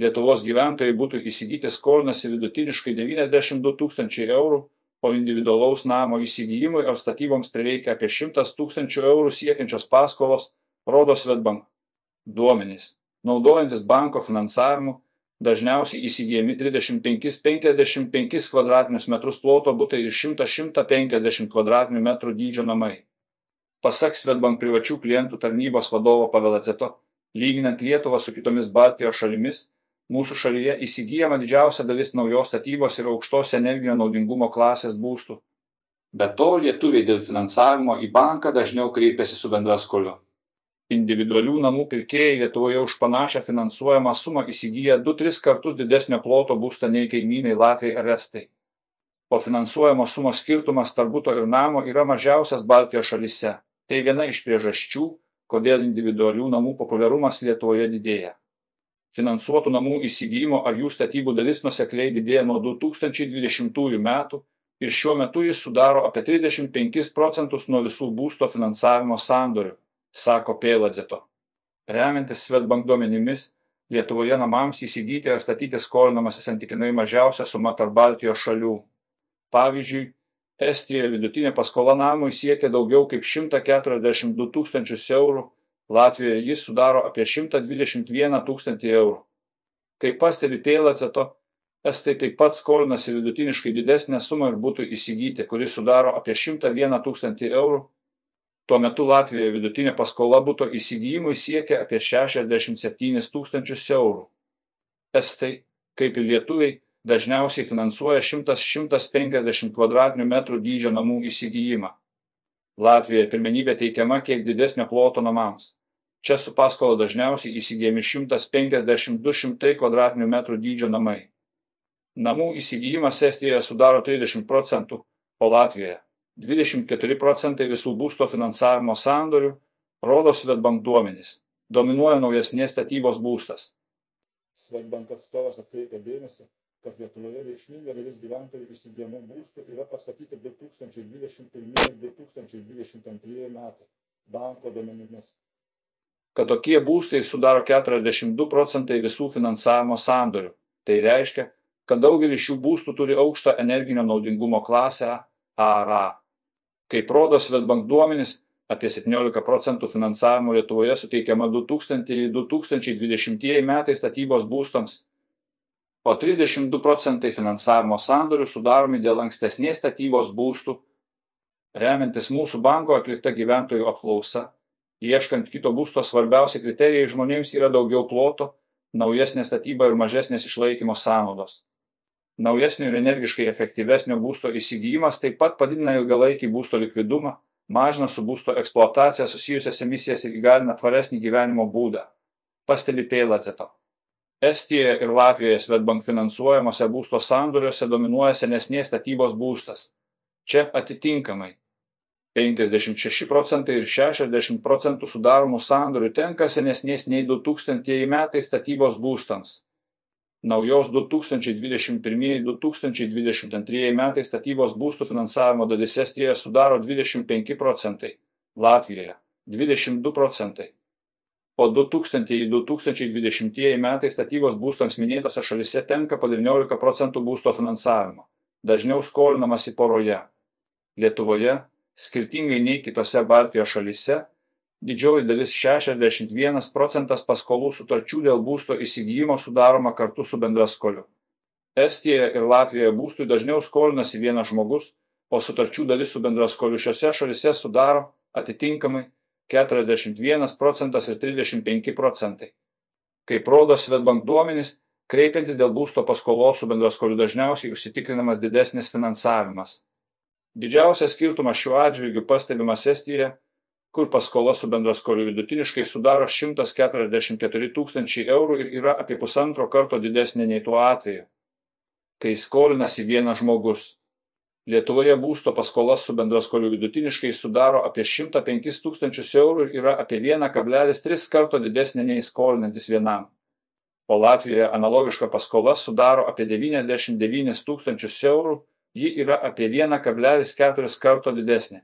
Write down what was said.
Lietuvos gyventojai būtų įsigyti skolinasi vidutiniškai 92 tūkstančiai eurų, o individualaus namo įsigijimui ar statyboms prireikia apie 100 tūkstančių eurų siekiančios paskolos, rodo Svetbank. Duomenys. Naudojantis banko finansavimu, dažniausiai įsigijami 35-55 kvadratinius metrus ploto būtai ir 100-150 kvadratinių metrų dydžio namai. Pasak Svetbank privačių klientų tarnybos vadovo Pavelaceto, lyginant Lietuvą su kitomis Baltijos šalimis, mūsų šalyje įsigijama didžiausia dalis naujos statybos ir aukštos energijos naudingumo klasės būstų. Be to, lietuviai dėl finansavimo į banką dažniau kreipiasi su bendra skoliu. Individualių namų pirkėjai Lietuvoje už panašią finansuojamą sumą įsigyja 2-3 kartus didesnio ploto būstą nei kaimynai Latvijai ar Estai. O finansuojamos sumos skirtumas tarp būto ir namo yra mažiausias Baltijos šalise. Tai viena iš priežasčių, kodėl individualių namų populiarumas Lietuvoje didėja finansuotų namų įsigijimo ar jų statybų dalis nusekliai didėja nuo 2020 metų ir šiuo metu jis sudaro apie 35 procentus nuo visų būsto finansavimo sandorių, sako Pėladzeto. Remiantis Svetbank duomenimis, Lietuvoje namams įsigyti ar statyti skolinamasi santykinai mažiausia suma tarp Baltijos šalių. Pavyzdžiui, Estijoje vidutinė paskola namui siekia daugiau kaip 142 tūkstančius eurų, Latvijoje jis sudaro apie 121 tūkstantį eurų. Kaip pastebi Pėlaceto, estai taip pat skolinasi vidutiniškai didesnę sumą ir būtų įsigyti, kuris sudaro apie 101 tūkstantį eurų. Tuo metu Latvijoje vidutinė paskola būtų įsigijimui siekia apie 67 tūkstančius eurų. Estai, kaip ir lietuviai, dažniausiai finansuoja 100-150 kvadratinių metrų dydžio namų įsigijimą. Latvijoje pirmenybė teikiama kiek didesnio ploto namams. Čia su paskola dažniausiai įsigijami 150-200 kvadratinių metrų dydžio namai. Namų įsigijimas Estijoje sudaro 30 procentų, o Latvijoje 24 procentai visų būsto finansavimo sandorių, rodo Svetbank duomenys. Dominuoja naujesnės statybos būstas. Svetbank atstovas atkreipia dėmesį, kad Lietuvoje reikšminga dalis gyventojų įsigijamų būstų yra pastatyti 2021 ir 2022 metai. Banko duomenimis kad tokie būstai sudaro 42 procentai visų finansavimo sandorių. Tai reiškia, kad daugelis šių būstų turi aukštą energinio naudingumo klasę AA. Kaip rodo Svetbank duomenys, apie 17 procentų finansavimo Lietuvoje suteikiama 2000-2020 metai statybos būstams, o 32 procentai finansavimo sandorių sudaromi dėl ankstesnės statybos būstų, remiantis mūsų banko atlikta gyventojų apklausa ieškant kito būsto svarbiausi kriterijai žmonėms yra daugiau ploto, naujesnė statyba ir mažesnės išlaikymo sąnaudos. Naujesnio ir energiškai efektyvesnio būsto įsigijimas taip pat padidina ilgalaikį būsto likvidumą, mažina su būsto eksploatacija susijusias emisijas ir įgalina tvaresnį gyvenimo būdą. Pastebi Pėladzeto. Estijoje ir Latvijoje Svetbank finansuojamose būsto sandoriuose dominuoja senesnės statybos būstas. Čia atitinkamai 56 procentai ir 60 procentų sudaromų sandorių tenka senesnės nei 2000 metai statybos būstams. Naujos 2021-2022 metai statybos būstų finansavimo dalis Estijoje sudaro 25 procentai, Latvijoje 22 procentai. Po 2000-2020 metai statybos būstams minėtose šalise tenka po 19 procentų būsto finansavimo, dažniau skolinamasi poroje. Lietuvoje skirtingai nei kitose Baltijos šalyse, didžioji dalis 61 procentas paskolų sutarčių dėl būsto įsigijimo sudaroma kartu su bendraskoliu. Estijoje ir Latvijoje būstui dažniau skolinasi vienas žmogus, o sutarčių dalis su bendraskoliu šiose šalise sudaro atitinkamai 41 procentas ir 35 procentai. Kaip rodo Svetbank duomenys, kreipiantis dėl būsto paskolos su bendraskoliu dažniausiai užsitikrinamas didesnis finansavimas. Didžiausias skirtumas šiuo atžvilgiu pastebimas Estijoje, kur paskola su bendraskoliu vidutiniškai sudaro 144 tūkstančiai eurų ir yra apie pusantro karto didesnė nei tuo atveju, kai skolinasi vienas žmogus. Lietuvoje būsto paskola su bendraskoliu vidutiniškai sudaro apie 105 tūkstančius eurų ir yra apie 1,3 karto didesnė nei skolinantis vienam. O Latvijoje analogiška paskola sudaro apie 99 tūkstančius eurų ji yra apie 1,4 karto didesnė